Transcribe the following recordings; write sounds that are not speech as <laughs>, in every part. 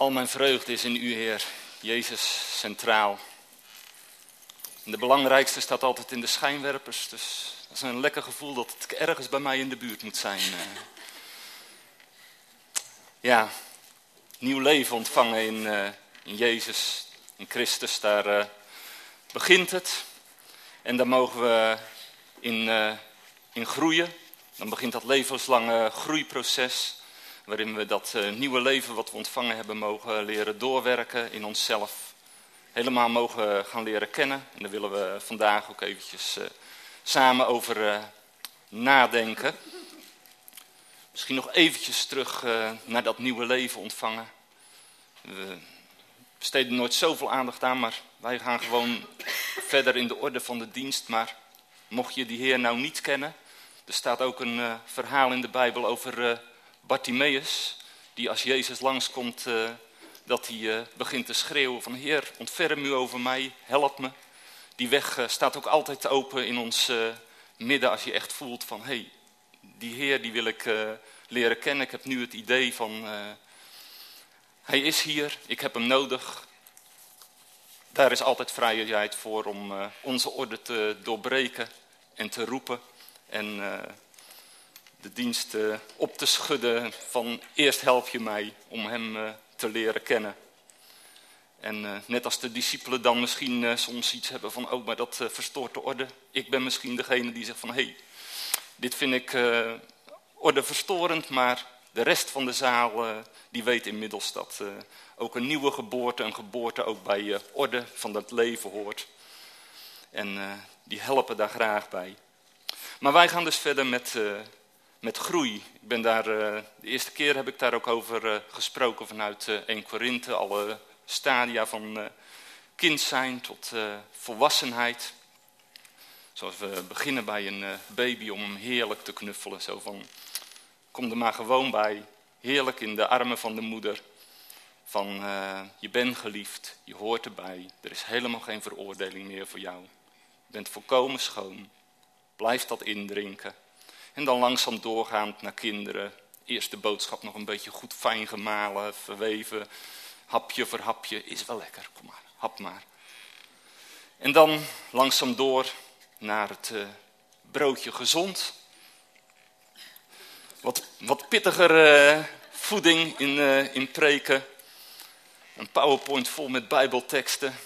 Al mijn vreugde is in u, Heer. Jezus centraal. En de belangrijkste staat altijd in de schijnwerpers. Dus dat is een lekker gevoel dat het ergens bij mij in de buurt moet zijn. eh. Ja, nieuw leven ontvangen in, eh, in Jezus, in Christus. Daar eh, begint het. En daar mogen we in, in groeien. Dan begint dat levenslange groeiproces. Waarin we dat eh, nieuwe leven wat we ontvangen hebben mogen leren doorwerken in onszelf. Helemaal mogen gaan leren kennen. En daar willen we vandaag ook eventjes eh, samen over eh, nadenken. Misschien nog eventjes terug naar dat nieuwe leven ontvangen. We besteden nooit zoveel aandacht aan, maar wij gaan gewoon verder in de orde van de dienst. Maar mocht je die Heer nou niet kennen, er staat ook een verhaal in de Bijbel over Bartimaeus, die als Jezus langskomt, eh, dat hij eh, begint te schreeuwen van Heer, ontferm u over mij, help me. Die weg eh, staat ook altijd open in ons midden als je echt voelt van hé, hey, die Heer die wil ik leren kennen. Ik heb nu het idee van hij is hier, ik heb hem nodig. Daar is altijd vrijheid voor om onze orde te doorbreken en te roepen. En de dienst eh, op te schudden van eerst help je mij om hem eh, te leren kennen. En eh, net als de discipelen dan misschien soms iets hebben van, oh, maar dat verstoort de orde. Ik ben misschien degene die zegt van, hé, hey, dit vind ik uh, ordeverstorend, maar de rest van de zaal die weet inmiddels dat ook een nieuwe geboorte, een geboorte ook bij orde van dat leven hoort. En die helpen daar graag bij. Maar wij gaan dus verder met, met groei. Ik ben daar, uh, de eerste keer heb ik daar ook over uh, gesproken vanuit uh, 1 Korinthe. Alle stadia van kind zijn tot volwassenheid. Zoals we beginnen bij een baby om hem heerlijk te knuffelen. Zo van, kom er maar gewoon bij. Heerlijk in de armen van de moeder. Van, je bent geliefd, je hoort erbij. Er is helemaal geen veroordeling meer voor jou. Je bent volkomen schoon. Blijf dat indrinken. En dan langzaam doorgaand naar kinderen. Eerst de boodschap nog een beetje goed fijn gemalen, verweven. Hapje voor hapje, is wel lekker, kom maar, hap maar. En dan langzaam door naar het uh, broodje gezond. Wat, wat pittiger uh, voeding in, uh, in preken. Een powerpoint vol met bijbelteksten.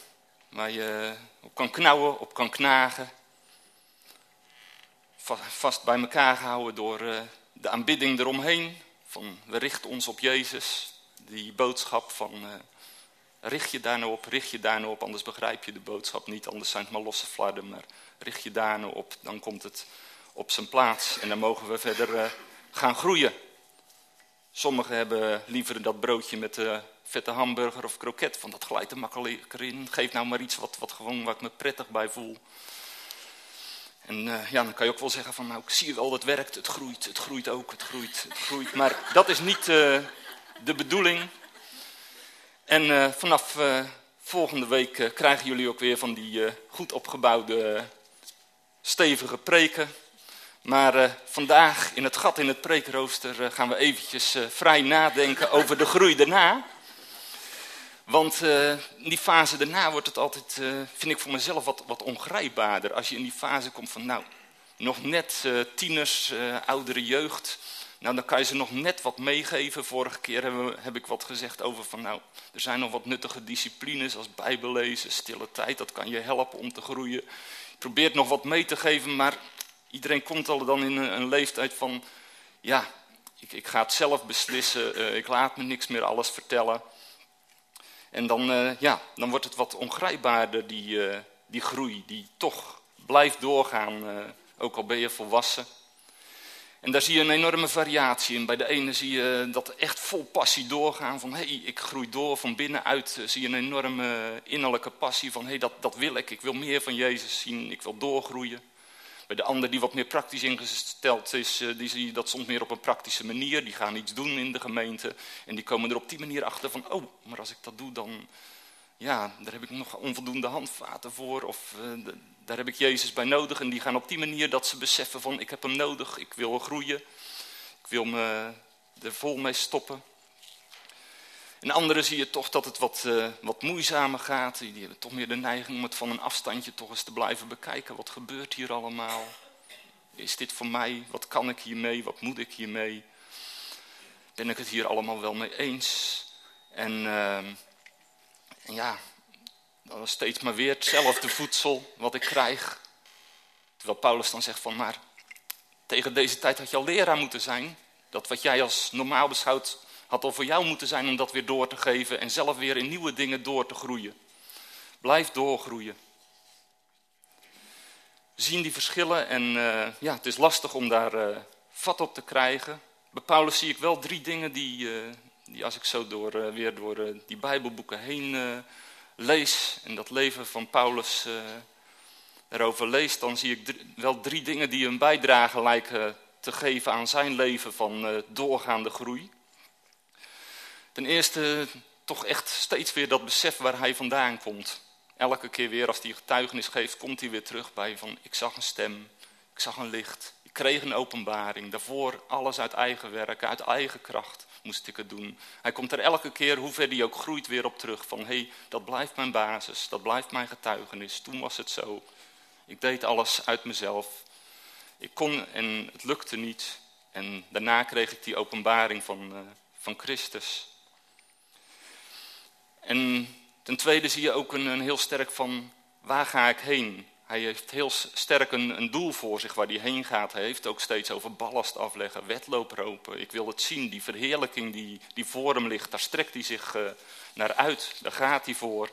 Waar je op kan knauwen, op kan knagen. Vast bij elkaar gehouden door de aanbidding eromheen. Van we richten ons op Jezus. Die boodschap van richt je daar nou op, richt je daar nou op, anders begrijp je de boodschap niet, anders zijn het maar losse flarden, maar richt je daar nou op, dan komt het op zijn plaats en dan mogen we verder uh, gaan groeien. Sommigen hebben liever dat broodje met de vette hamburger of kroket, van dat glijdt er makkelijker in. Geef nou maar iets wat, wat gewoon waar ik me prettig bij voel. En uh, ja, dan kan je ook wel zeggen van, nou, ik zie wel, het werkt, het groeit, het groeit ook, het groeit, het groeit. Maar dat is niet uh, de bedoeling. En uh, vanaf volgende week krijgen jullie ook weer van die goed opgebouwde, stevige preken. Maar vandaag in het gat in het preekrooster gaan we eventjes vrij nadenken over de groei daarna. Want in die fase daarna wordt het altijd, vind ik voor mezelf, wat, wat ongrijpbaarder. Als je in die fase komt van, nou, nog net tieners, oudere jeugd... Nou, dan kan je ze nog net wat meegeven. Vorige keer heb ik wat gezegd over van, nou, er zijn nog wat nuttige disciplines als bijbellezen, stille tijd. Dat kan je helpen om te groeien. Je probeert nog wat mee te geven, maar iedereen komt al dan in een, leeftijd van, ja, ik, ik, ga het zelf beslissen. Ik laat me niks meer alles vertellen. En dan, uh, ja, dan wordt het wat ongrijpbaarder, die, uh, die groei, die toch blijft doorgaan, ook al ben je volwassen. En daar zie je een enorme variatie in. Bij de ene zie je dat echt vol passie doorgaan. Van hé, hey, ik groei door van binnenuit. Zie je een enorme innerlijke passie van hé, hey, dat, dat wil ik. Ik wil meer van Jezus zien. Ik wil doorgroeien. Bij de ander die wat meer praktisch ingesteld is, die zie je dat soms meer op een praktische manier. Die gaan iets doen in de gemeente. En die komen er op die manier achter van oh, maar als ik dat doe dan... Ja, daar heb ik nog onvoldoende handvaten voor. Of uh, daar heb ik Jezus bij nodig. En die gaan op die manier dat ze beseffen van ik heb hem nodig, ik wil groeien. Ik wil me er vol mee stoppen. En anderen zie je toch dat het wat, uh, wat moeizamer gaat. Die hebben toch meer de neiging om het van een afstandje toch eens te blijven bekijken. Wat gebeurt hier allemaal? Is dit voor mij? Wat kan ik hiermee? Wat moet ik hiermee? Ben ik het hier allemaal wel mee eens? En, uh, en ja, dan is steeds maar weer hetzelfde voedsel wat ik krijg. Terwijl Paulus dan zegt van, maar tegen deze tijd had je al leraar moeten zijn. Dat wat jij als normaal beschouwt had al voor jou moeten zijn om dat weer door te geven en zelf weer in nieuwe dingen door te groeien. Blijf doorgroeien. We zien die verschillen en uh, ja, het is lastig om daar uh, vat op te krijgen. Bij Paulus zie ik wel drie dingen die, uh, die als ik zo door, weer door die Bijbelboeken heen lees en dat leven van Paulus erover lees, dan zie ik wel drie dingen die een bijdrage lijken te geven aan zijn leven van doorgaande groei. Ten eerste toch echt steeds weer dat besef waar hij vandaan komt. Elke keer weer als hij getuigenis geeft, komt hij weer terug bij van ik zag een stem, ik zag een licht, ik kreeg een openbaring. Daarvoor alles uit eigen werk, uit eigen kracht moest ik het doen. Hij komt er elke keer, hoe ver hij ook groeit, weer op terug van hé, hey, dat blijft mijn basis, dat blijft mijn getuigenis. Toen was het zo. Ik deed alles uit mezelf. Ik kon en het lukte niet. En daarna kreeg ik die openbaring van, uh, van Christus. En ten tweede zie je ook een, heel sterk van waar ga ik heen? Hij heeft heel sterk een, een, doel voor zich waar hij heen gaat. Hij heeft ook steeds over ballast afleggen, wedloop Ik wil het zien, die verheerlijking die, die voor hem ligt, daar strekt hij zich uh, naar uit. Daar gaat hij voor.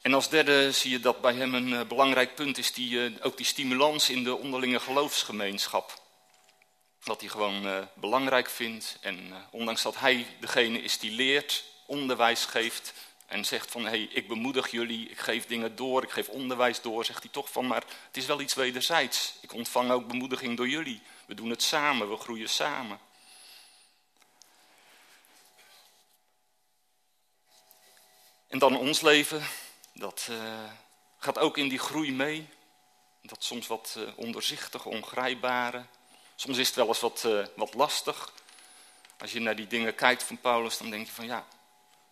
En als derde zie je dat bij hem een uh, belangrijk punt is die, uh, ook die stimulans in de onderlinge geloofsgemeenschap. Dat hij gewoon uh, belangrijk vindt. En uh, ondanks dat hij degene is die leert, onderwijs geeft. En zegt van, hé, hey, ik bemoedig jullie, ik geef dingen door, ik geef onderwijs door. Zegt hij toch van, maar het is wel iets wederzijds. Ik ontvang ook bemoediging door jullie. We doen het samen, we groeien samen. En dan ons leven, dat uh, gaat ook in die groei mee. Dat soms wat onderzichtige, ongrijpbare. Soms is het wel eens wat, uh, wat lastig. Als je naar die dingen kijkt van Paulus, dan denk je van ja,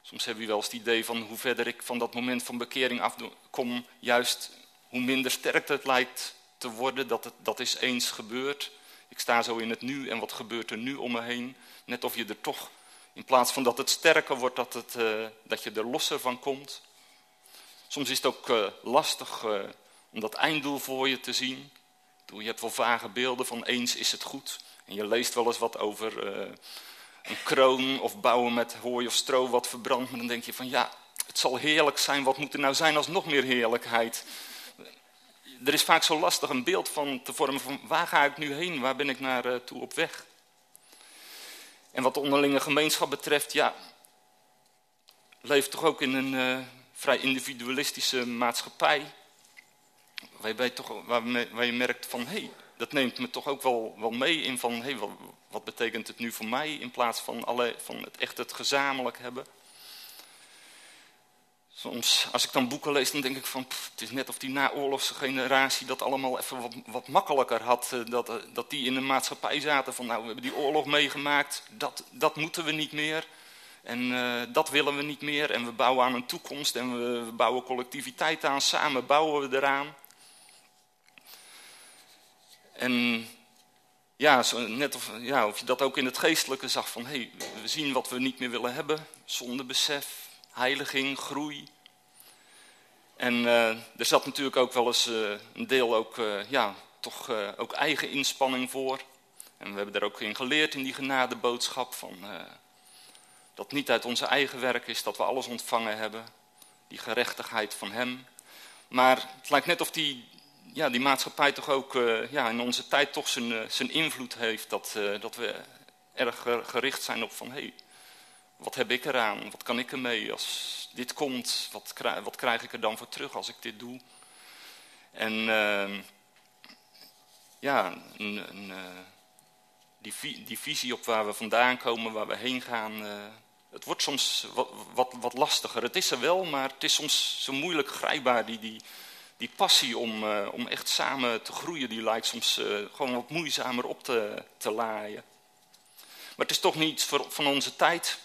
soms heb je wel eens het idee van hoe verder ik van dat moment van bekering afkom, juist hoe minder sterk het lijkt te worden, dat, het, dat is eens gebeurd. Ik sta zo in het nu en wat gebeurt er nu om me heen? Net of je er toch, in plaats van dat het sterker wordt, dat, het, uh, dat je er losser van komt. Soms is het ook uh, lastig om dat einddoel voor je te zien. Je hebt wel vage beelden van eens is het goed. En je leest wel eens wat over uh, een kroon of bouwen met hooi of stro wat verbrandt. Maar dan denk je van ja, het zal heerlijk zijn. Wat moet er nou zijn als nog meer heerlijkheid? Er is vaak zo lastig een beeld van te vormen van waar ga ik nu heen? Waar ben ik naartoe uh, op weg? En wat de onderlinge gemeenschap betreft, ja, leeft toch ook in een uh, vrij individualistische maatschappij waarbij toch, waar, je merkt van, hé, hey, dat neemt me toch ook wel, wel mee in van, hé, hey, wat, betekent het nu voor mij in plaats van, alle, van het echt het gezamenlijk hebben. Soms, als ik dan boeken lees, dan denk ik van, het is net of die naoorlogse generatie dat allemaal even wat, wat makkelijker had. Eh, dat, eh, dat die in de maatschappij zaten van, nou, we hebben die oorlog meegemaakt, dat, dat moeten we niet meer. En uh, dat willen we niet meer. En we bouwen aan een toekomst en we, we bouwen collectiviteit aan. Samen bouwen we eraan. En ja, net of, ja, of je dat ook in het geestelijke zag van, hé, hey, we zien wat we niet meer willen hebben. Zondebesef, heiliging, groei. En uh, er zat natuurlijk ook wel eens uh, een deel ook, uh, ja, toch ook eigen inspanning voor. En we hebben daar ook in geleerd in die genadeboodschap van dat niet uit onze eigen werk is dat we alles ontvangen hebben. Die gerechtigheid van hem. Maar het lijkt net of die ja, die maatschappij toch ook uh, ja, in onze tijd toch zijn, uh, zijn invloed heeft. Dat, uh, dat we erg gericht zijn op van, hé, hey, wat heb ik eraan? Wat kan ik ermee? Als dit komt, wat, krijg, wat krijg ik er dan voor terug als ik dit doe? En ehm, ja, een, een, die, die, visie op waar we vandaan komen, waar we heen gaan, het wordt soms wat, wat, wat lastiger. Het is er wel, maar het is soms zo moeilijk grijpbaar, die, die, die passie om, uh, om echt samen te groeien, die lijkt soms uh, gewoon wat moeizamer op te, te laaien. Maar het is toch niet van onze tijd.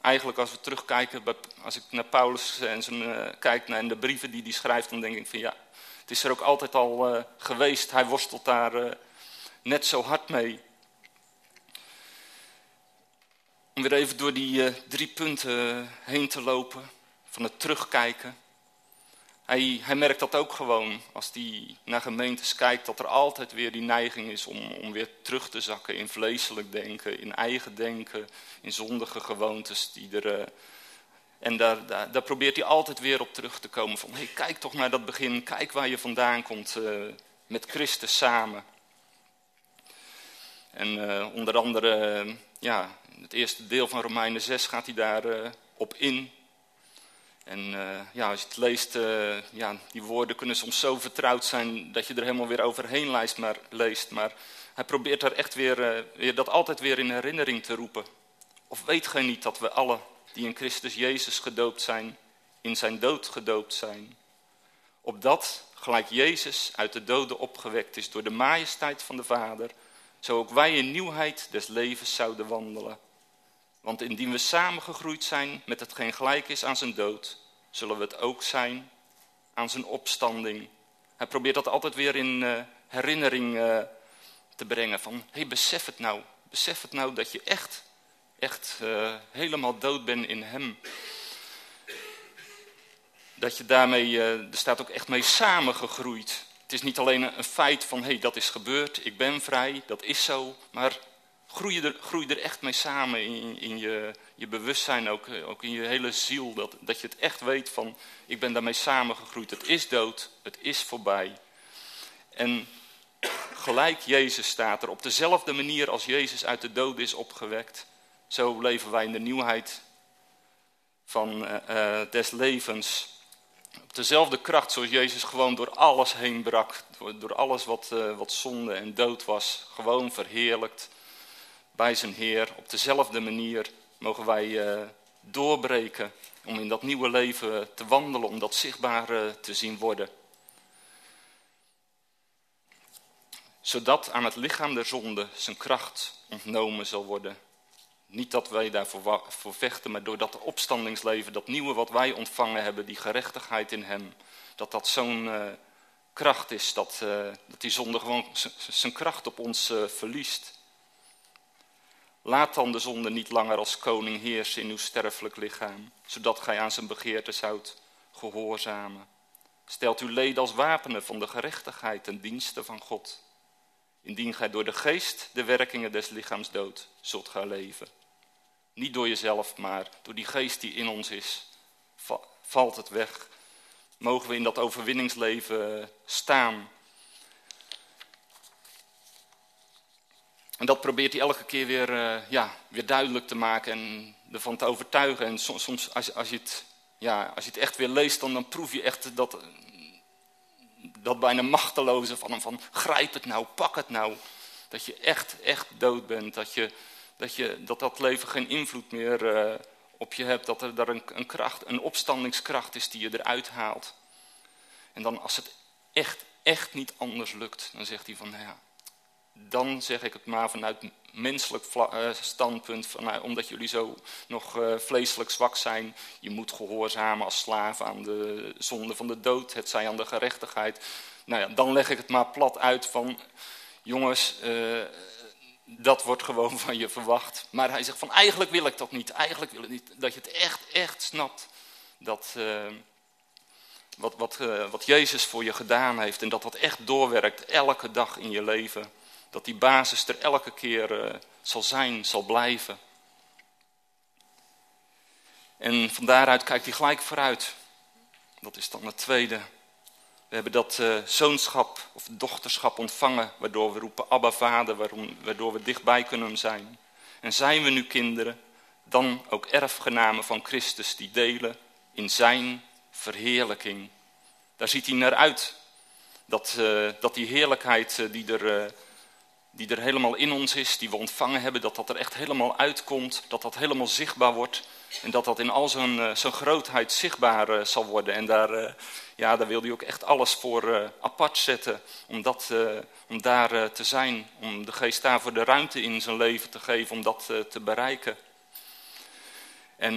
Eigenlijk als we terugkijken, als ik naar Paulus en zijn, uh, kijk naar de brieven die hij schrijft, dan denk ik van ja, het is er ook altijd al geweest. Hij worstelt daar net zo hard mee. Om weer even door die drie punten heen te lopen, van het terugkijken. Hij, merkt dat ook gewoon als hij naar gemeentes kijkt, dat er altijd weer die neiging is om, om weer terug te zakken in vleeselijk denken, in eigen denken, in zondige gewoontes die er. Uh, en daar, daar, probeert hij altijd weer op terug te komen van, hey, kijk toch naar dat begin, kijk waar je vandaan komt uh, met Christus samen. En uh, onder andere, ja, het eerste deel van Romeinen 6 gaat hij daar op in. En uh, ja, als je het leest, uh, ja, die woorden kunnen soms zo vertrouwd zijn dat je er helemaal weer overheen leest. Maar, leest, maar hij probeert daar echt weer, uh, weer, dat altijd weer in herinnering te roepen. Of weet gij niet dat we alle die in Christus Jezus gedoopt zijn, in zijn dood gedoopt zijn? Opdat, gelijk Jezus uit de doden opgewekt is door de majesteit van de Vader, zo ook wij in nieuwheid des levens zouden wandelen. Want indien we samengegroeid zijn met hetgeen gelijk is aan zijn dood, zullen we het ook zijn aan zijn opstanding. Hij probeert dat altijd weer in uh, herinnering uh, te brengen. Van, hé, hey, besef het nou. Besef het nou dat je echt, echt uh, helemaal dood bent in hem. Dat je daarmee, er staat ook echt mee samengegroeid. Het is niet alleen een feit van, hé, hey, dat is gebeurd, ik ben vrij, dat is zo. Maar groei er, er echt mee samen in, in je, je bewustzijn, ook, ook in je hele ziel. Dat, dat je het echt weet van, ik ben daarmee samengegroeid. Het is dood, het is voorbij. En gelijk Jezus staat er, op dezelfde manier als Jezus uit de dood is opgewekt. Zo leven wij in de nieuwheid van uh, des levens. Op dezelfde kracht zoals Jezus gewoon door alles heen brak. Door, alles wat, wat zonde en dood was. Gewoon verheerlijkt bij zijn Heer. Op dezelfde manier mogen wij uh, doorbreken om in dat nieuwe leven te wandelen, om dat zichtbaar uh, te zien worden. Zodat aan het lichaam der zonde zijn kracht ontnomen zal worden. Niet dat wij daarvoor voor vechten, maar door dat opstandingsleven, dat nieuwe wat wij ontvangen hebben, die gerechtigheid in hem, dat dat zo'n uh, kracht is, dat die zonde gewoon zijn kracht op ons verliest. Laat dan de zonde niet langer als koning heersen in uw sterfelijk lichaam, zodat gij aan zijn begeerte zoudt gehoorzamen. Stelt uw leden als wapenen van de gerechtigheid ten dienste van God. Indien gij door de geest de werkingen des lichaams doodt, zult gij leven. Niet door jezelf, maar door die geest die in ons is, valt het weg. Mogen we in dat overwinningsleven staan En dat probeert hij elke keer weer, uh, ja, weer duidelijk te maken en ervan te overtuigen. En soms, soms als, als, je het, ja, als je het echt weer leest, dan, proef je echt dat, dat bijna machteloze van hem. Van grijp het nou, pak het nou. Dat je echt, echt dood bent. Dat je, dat, je, dat, dat leven geen invloed meer uh, op je hebt. Dat er daar een, een kracht, een opstandingskracht is die je eruit haalt. En dan als het echt, echt niet anders lukt, dan zegt hij van, nou ja, dan zeg ik het maar vanuit menselijk eh, standpunt, van, nou, omdat jullie zo nog uh, vleeselijk zwak zijn, je moet gehoorzamen als slaaf aan de zonde van de dood, het zij aan de gerechtigheid. Nou ja, dan leg ik het maar plat uit van, jongens, uh, dat wordt gewoon <laughs> van je verwacht. Maar hij zegt van, eigenlijk wil ik dat niet, eigenlijk wil ik niet, dat je het echt, echt snapt, dat... wat, wat, wat Jezus voor je gedaan heeft en dat dat echt doorwerkt elke dag in je leven dat die basis er elke keer uh, zal zijn, zal blijven. En van daaruit kijkt hij gelijk vooruit. Dat is dan het tweede. We hebben dat uh, zoonschap of dochterschap ontvangen, waardoor we roepen Abba Vader, waarom, waardoor we dichtbij kunnen zijn. En zijn we nu kinderen, dan ook erfgenamen van Christus die delen in zijn verheerlijking. Daar ziet hij naar uit. Dat, uh, dat die heerlijkheid die er die er helemaal in ons is, die we ontvangen hebben, dat dat er echt helemaal uitkomt, dat dat helemaal zichtbaar wordt. En dat dat in al zijn, zijn grootheid zichtbaar zal worden. En daar, ja, daar wil hij ook echt alles voor apart zetten. Om, dat, om daar te zijn. Om de geest daarvoor de ruimte in zijn leven te geven om dat te bereiken. En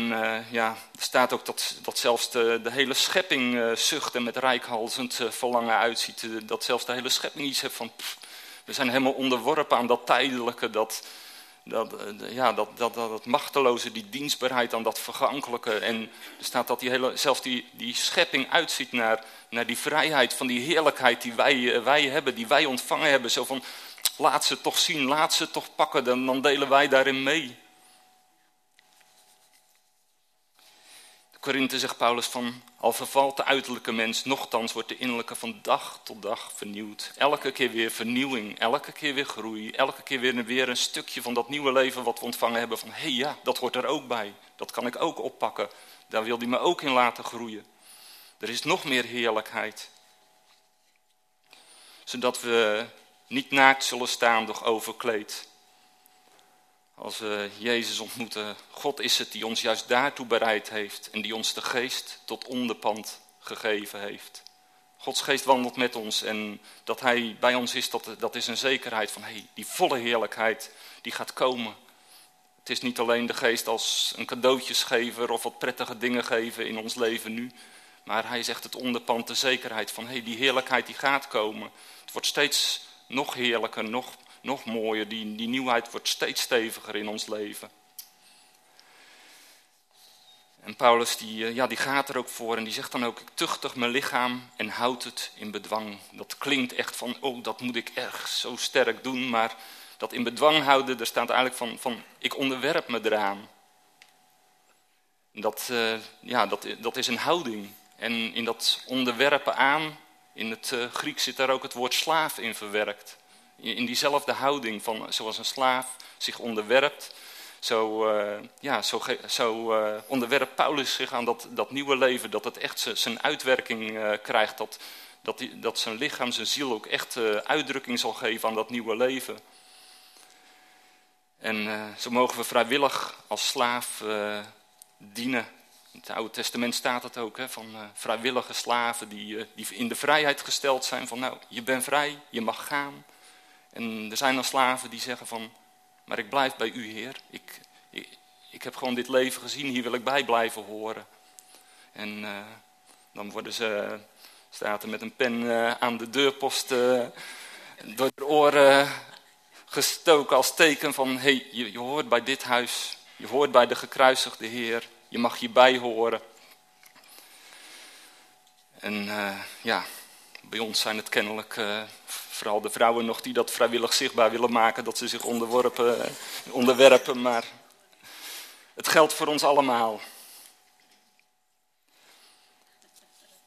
ja, er staat ook dat, dat zelfs de, hele schepping uh, zucht en met rijkhalzend uh, verlangen uitziet. dat zelfs de hele schepping iets heeft van, we zijn helemaal onderworpen aan dat tijdelijke, dat, dat, ja, dat, dat, dat, machteloze, die dienstbaarheid aan dat vergankelijke. En er staat dat die hele, zelfs die, die schepping uitziet naar, naar die vrijheid van die heerlijkheid die wij, wij hebben, die wij ontvangen hebben. Zo van, laat ze toch zien, laat ze toch pakken, dan, dan delen wij daarin mee. Korinthe zegt Paulus van, al vervalt de uiterlijke mens, nochtans wordt de innerlijke van dag tot dag vernieuwd. Elke keer weer vernieuwing, elke keer weer groei, elke keer weer, weer een stukje van dat nieuwe leven wat we ontvangen hebben. Van, hé hey, ja, dat hoort er ook bij, dat kan ik ook oppakken, daar wil hij me ook in laten groeien. Er is nog meer heerlijkheid. Zodat we niet naakt zullen staan, doch overkleed. Als we Jezus ontmoeten, God is het die ons juist daartoe bereid heeft en die ons de geest tot onderpand gegeven heeft. Gods geest wandelt met ons en dat Hij bij ons is, dat, dat is een zekerheid van hey, die volle heerlijkheid die gaat komen. Het is niet alleen de geest als een cadeautjesgever of wat prettige dingen geven in ons leven nu. Maar hij zegt het onderpand, de zekerheid van hey, die heerlijkheid die gaat komen. Het wordt steeds nog heerlijker, nog nog mooier. Die, die nieuwheid wordt steeds steviger in ons leven. En Paulus die, eh, ja, die gaat er ook voor en die zegt dan ook, ik tuchtig mijn lichaam en houd het in bedwang. Dat klinkt echt van, oh dat moet ik erg zo sterk doen, maar dat in bedwang houden, daar staat eigenlijk van, van ik onderwerp me eraan. Dat, uh, ja, dat, dat is een houding. En in dat onderwerpen aan, in het uh, Grieks zit daar ook het woord slaaf in verwerkt. In diezelfde houding van zoals een slaaf zich onderwerpt. Zo, uh, ja, zo, zo uh, onderwerpt Paulus zich aan dat, dat nieuwe leven. Dat het echt zijn uitwerking uh, krijgt. Dat, dat, dat zijn lichaam, zijn ziel ook echt uitdrukking zal geven aan dat nieuwe leven. En zo mogen we vrijwillig als slaaf dienen. In het Oude Testament staat het ook, hè, van vrijwillige slaven die, die in de vrijheid gesteld zijn. Van nou, je bent vrij, je mag gaan. En er zijn dan slaven die zeggen van, maar ik blijf bij u Heer. Ik, ik, ik heb gewoon dit leven gezien, hier wil ik bij blijven horen. En uh, dan worden ze, staat er met een pen uh, aan de deurpost uh, door de oren gestoken als teken van, hé, hey, je, hoort bij dit huis, je hoort bij de gekruisigde Heer, je mag hierbij horen. En ja, bij ons zijn het kennelijk vooral de vrouwen nog die dat vrijwillig zichtbaar willen maken, dat ze zich onderworpen, onderwerpen. Maar het geldt voor ons allemaal.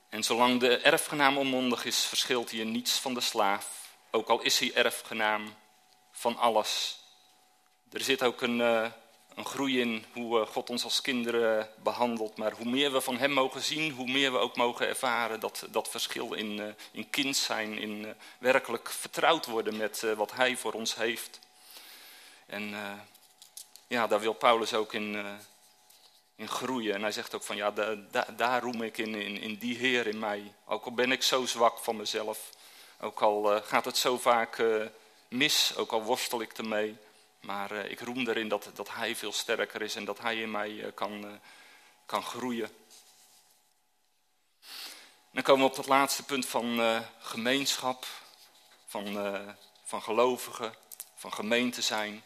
En zolang de erfgenaam onmondig is, verschilt hij niets van de slaaf. Ook al is hij erfgenaam van alles. Er zit ook een, uh, een groei in hoe uh, God ons als kinderen behandelt. Maar hoe meer we van Hem mogen zien, hoe meer we ook mogen ervaren dat, dat verschil in, uh, in kind zijn, in uh, werkelijk vertrouwd worden met wat Hij voor ons heeft. En ja, daar wil Paulus ook in, in groeien. En hij zegt ook van ja, da, da, daar roem ik in, in, in die Heer in mij. Ook al ben ik zo zwak van mezelf, ook al gaat het zo vaak mis, ook al worstel ik ermee. Maar uh, ik roem erin dat, dat hij veel sterker is en dat hij in mij uh, kan, uh, kan groeien. Dan komen we op dat laatste punt van gemeenschap, van, van gelovigen, van gemeente zijn.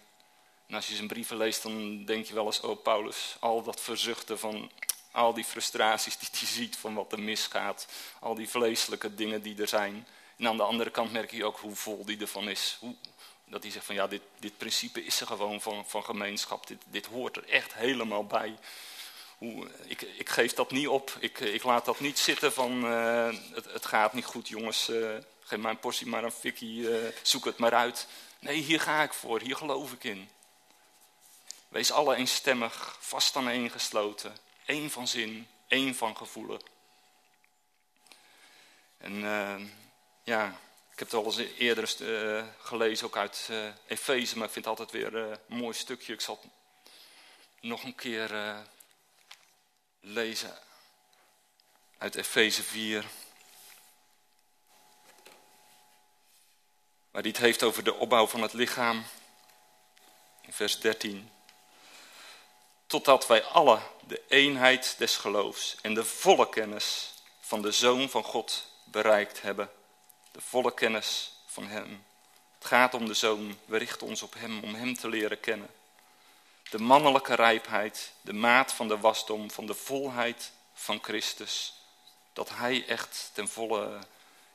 En als je zijn brieven leest, dan denk je wel eens, oh Paulus, al dat verzuchten van al die frustraties die hij ziet van wat er misgaat. Al die vleeselijke dingen die er zijn. En aan de andere kant merk je ook hoe vol die ervan is. Hoe, dat hij zegt van ja, dit, dit principe is er gewoon van, van gemeenschap. Dit, dit hoort er echt helemaal bij. Hoe, ik, ik geef dat niet op. Ik, ik laat dat niet zitten van uh, het, het gaat niet goed jongens. Uh, geef mijn portie maar een fikkie, uh, zoek het maar uit. Nee, hier ga ik voor. Hier geloof ik in. Wees alle eenstemmig, vast aan één gesloten. één van zin, één van gevoelen. En ja, ik heb het al eens eerder uh, gelezen, ook uit uh, Efeze, maar ik vind het altijd weer uh, een mooi stukje. Ik zal het nog een keer lezen uit Efeze 4. Waar hij het heeft over de opbouw van het lichaam. In vers 13. Totdat wij alle de eenheid des geloofs en de volle kennis van de Zoon van God bereikt hebben. De volle kennis van Hem. Het gaat om de Zoon. We richten ons op Hem om Hem te leren kennen. De mannelijke rijpheid, de maat van de wasdom, van de volheid van Christus. Dat Hij echt ten volle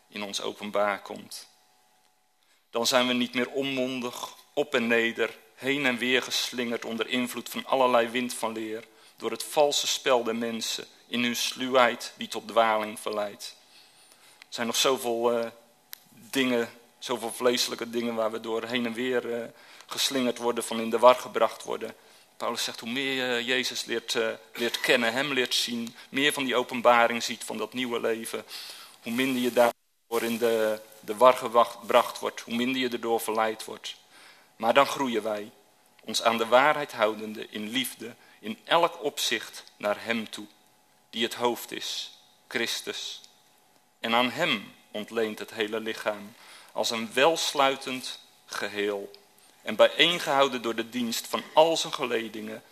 in ons openbaar komt. Dan zijn we niet meer onmondig, op en neder, heen en weer geslingerd onder invloed van allerlei wind van leer, door het valse spel der mensen, in hun sluwheid die tot dwaling verleidt. Er zijn nog zoveel uh, dingen, zoveel vleeselijke dingen waar we door heen en weer uh, geslingerd worden, van in de war gebracht worden. Paulus zegt, hoe meer je Jezus leert, uh, leert kennen, hem leert zien, meer van die openbaring ziet van dat nieuwe leven, hoe minder je daardoor in de, de war gebracht wordt, hoe minder je erdoor verleid wordt. Maar dan groeien wij, ons aan de waarheid houdende in liefde, in elk opzicht naar Hem toe, die het hoofd is, Christus. En aan Hem ontleent het hele lichaam als een welsluitend geheel en bijeengehouden door de dienst van al zijn geledingen,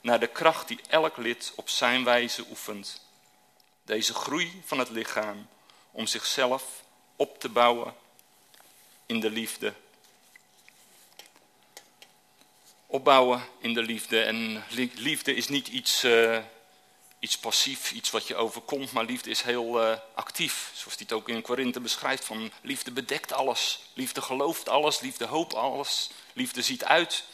naar de kracht die elk lid op zijn wijze oefent. Deze groei van het lichaam om zichzelf op te bouwen in de liefde opbouwen in de liefde. En liefde is niet iets, uh, iets passief, iets wat je overkomt, maar liefde is heel uh, actief. Zoals hij het ook in Korinthe beschrijft, van liefde bedekt alles. Liefde gelooft alles, liefde hoopt alles, liefde ziet uit.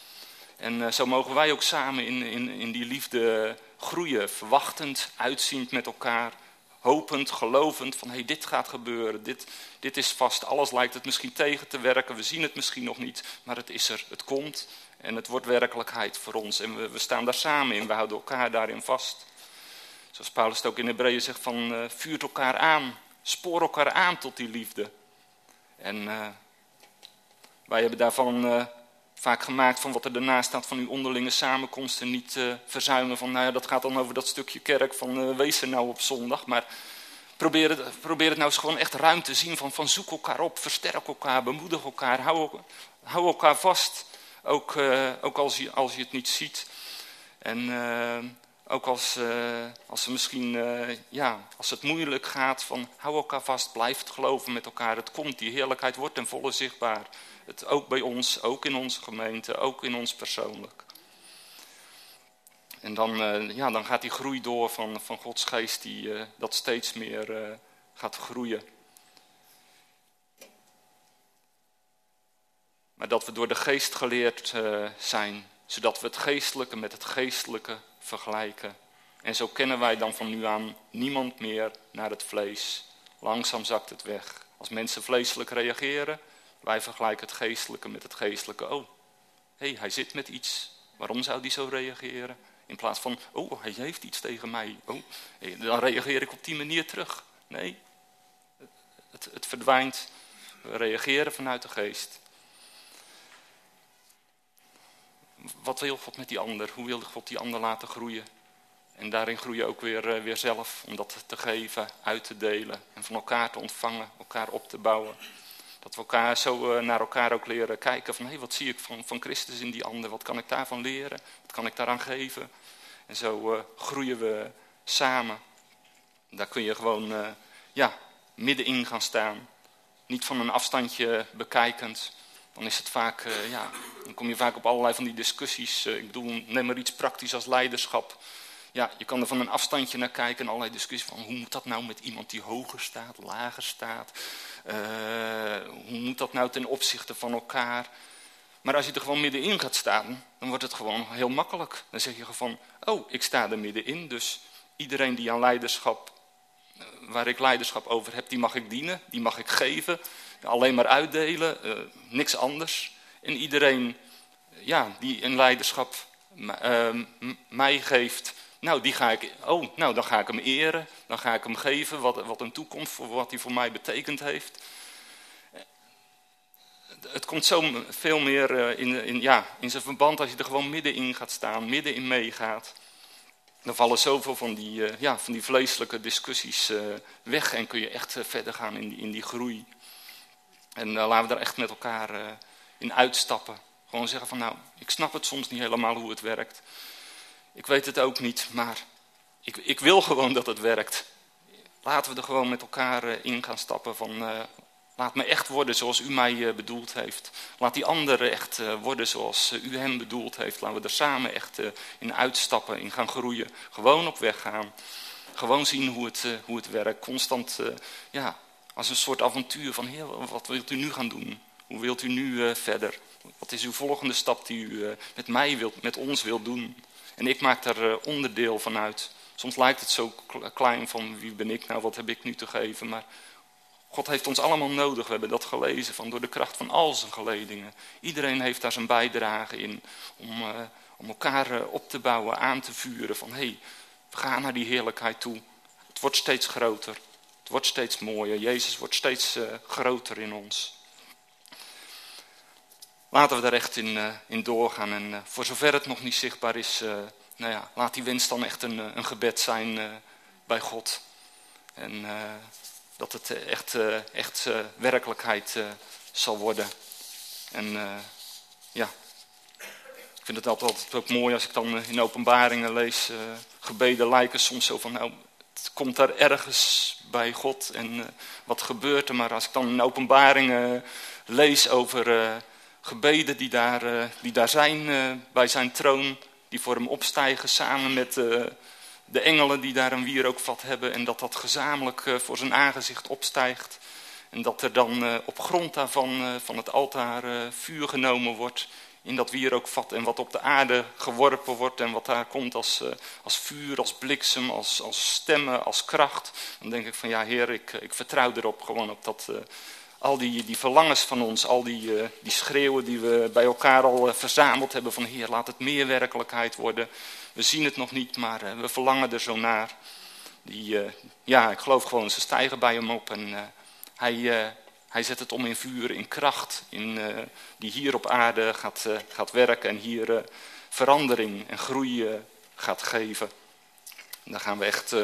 En uh, zo mogen wij ook samen in, in, in die liefde groeien, verwachtend, uitziend met elkaar hopend, gelovend van hey, dit gaat gebeuren, dit, dit is vast, alles lijkt het misschien tegen te werken, we zien het misschien nog niet, maar het is er, het komt en het wordt werkelijkheid voor ons. En we, we staan daar samen in, we houden elkaar daarin vast. Zoals Paulus het ook in Hebreeën zegt van uh, vuurt elkaar aan, spoor elkaar aan tot die liefde. En uh, wij hebben daarvan uh, vaak gemaakt van wat er daarnaast staat van uw onderlinge samenkomsten niet verzuimen. Van nou ja, dat gaat dan over dat stukje kerk van wees er nou op zondag. Maar probeer het, probeer het nou eens gewoon echt ruim te zien van, van zoek elkaar op, versterk elkaar, bemoedig elkaar, hou, hou elkaar vast. Ook, ook als, je, als je het niet ziet. En ook als, uh, als, ze misschien, ja, als het moeilijk gaat, van hou elkaar vast, blijf het geloven met elkaar. Het komt, die heerlijkheid wordt ten volle zichtbaar. Het, ook bij ons, ook in onze gemeente, ook in ons persoonlijk. En dan, ja, dan gaat die groei door van, van Gods geest die dat steeds meer gaat groeien. maar dat we door de geest geleerd zijn, zodat we het geestelijke met het geestelijke vergelijken. En zo kennen wij dan van nu aan niemand meer naar het vlees. Langzaam zakt het weg. Als mensen vleeselijk reageren, wij vergelijken het geestelijke met het geestelijke. Oh, hé, hey, hij zit met iets. Waarom zou die zo reageren? In plaats van, oh, hij heeft iets tegen mij. Oh, dan reageer ik op die manier terug. Nee, het, het verdwijnt. We reageren vanuit de geest. Wat wil God met die ander? Hoe wil God die ander laten groeien? En daarin groeien ook weer, eh, weer zelf, om dat te geven, uit te delen en van elkaar te ontvangen, elkaar op te bouwen. Dat we elkaar zo eh, naar elkaar ook leren kijken van, hé, hey, wat zie ik van, van Christus in die ander? Wat kan ik daarvan leren? Wat kan ik daaraan geven? En zo uh, groeien we samen. Daar kun je gewoon, ja, middenin gaan staan. Niet van een afstandje bekijkend, dan is het vaak, uh, ja, dan kom je vaak op allerlei van die discussies. Uh, ik bedoel, neem maar iets praktisch als leiderschap. Ja, je kan er van een afstandje naar kijken en allerlei discussies van hoe moet dat nou met iemand die hoger staat, lager staat? Uh, hoe moet dat nou ten opzichte van elkaar? Maar als je er gewoon middenin gaat staan, dan wordt het gewoon heel makkelijk. Dan zeg je gewoon oh, ik sta er middenin, dus iedereen die aan leiderschap, waar ik leiderschap over heb, die mag ik dienen, die mag ik geven alleen maar uitdelen, uh, niks anders. En iedereen ja, die een leiderschap uh, mij geeft, nou, die ga ik, oh, nou, dan ga ik hem eren. Dan ga ik hem geven wat, wat hem toekomt voor wat hij voor mij betekend heeft. Het komt zo veel meer in, in, ja, in zijn verband als je er gewoon middenin gaat staan, middenin meegaat. dan vallen zoveel van die, ja, van die vleeselijke discussies weg en kun je echt verder gaan in in die groei. En laten we daar echt met elkaar in uitstappen. Gewoon zeggen van nou, ik snap het soms niet helemaal hoe het werkt. Ik weet het ook niet, maar ik, ik wil gewoon dat het werkt. Laten we er gewoon met elkaar in gaan stappen van Laat me echt worden zoals u mij bedoeld heeft. Laat die anderen echt worden zoals u hem bedoeld heeft. Laten we er samen echt in uitstappen, in gaan groeien. Gewoon op weg gaan. Gewoon zien hoe het, hoe het werkt. Constant, ja, als een soort avontuur van, heer, wat wilt u nu gaan doen? Hoe wilt u nu verder? Wat is uw volgende stap die u met mij wilt, met ons wilt doen? En ik maak daar onderdeel van uit. Soms lijkt het zo klein van wie ben ik nou, wat heb ik nu te geven. Maar God heeft ons allemaal nodig. We hebben dat gelezen van door de kracht van al zijn geledingen. Iedereen heeft daar zijn bijdrage in om, om elkaar op te bouwen, aan te vuren. Van hé, hey, we gaan naar die heerlijkheid toe. Het wordt steeds groter. Het wordt steeds mooier. Jezus wordt steeds uh, groter in ons. Laten we daar echt in, in doorgaan. En voor zover het nog niet zichtbaar is, nou ja, laat die wens dan echt een, een gebed zijn bij God. En dat het eh, echt, eh, echt eh, werkelijkheid zal worden. En ja, ik vind het altijd ook mooi als ik dan in openbaringen lees. gebeden lijken soms zo van, nou, het komt daar ergens bij God en wat gebeurt er. Maar als ik dan in openbaringen lees over gebeden die daar, die daar zijn bij zijn troon, die voor hem opstijgen samen met de engelen die daar een wierookvat hebben en dat dat gezamenlijk eh, voor zijn aangezicht opstijgt. En dat er dan eh, op grond daarvan eh, van het altaar vuur genomen wordt in dat wierookvat en wat op de aarde geworpen wordt en wat daar komt als, als vuur, als bliksem, als, als stemmen, als kracht. Dan denk ik van ja heer, ik, ik vertrouw erop gewoon op dat... al die, die verlangens van ons, al die, die schreeuwen die we bij elkaar al verzameld hebben van Heer, laat het meer werkelijkheid worden. We zien het nog niet, maar we verlangen er zo naar. Die, ja, ik geloof gewoon, ze stijgen bij hem op en hij, hij zet het om in vuur, in kracht, in, die hier op aarde gaat, gaat werken en hier verandering en groei gaat geven. En daar gaan we echt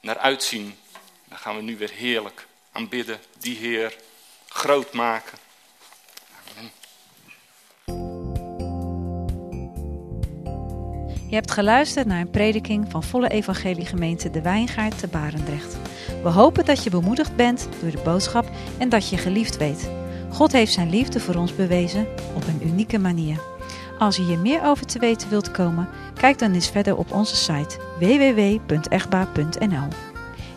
naar uitzien. Daar gaan we nu weer heerlijk aanbidden, die Heer groot maken. Je hebt geluisterd naar een prediking van Volle Evangelie Gemeente De Wijngaard te Barendrecht. We hopen dat je bemoedigd bent door de boodschap en dat je geliefd weet. God heeft zijn liefde voor ons bewezen op een unieke manier. Als je hier meer over te weten wilt komen, kijk dan eens verder op onze site www.echtbaar.nl.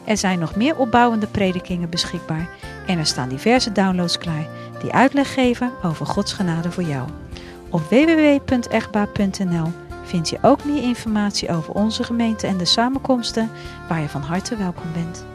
Er zijn nog meer opbouwende predikingen beschikbaar en er staan diverse downloads klaar die uitleg geven over Gods genade voor jou. Op www.echtbaar.nl vind je ook meer informatie over onze gemeente en de samenkomsten waar je van harte welkom bent.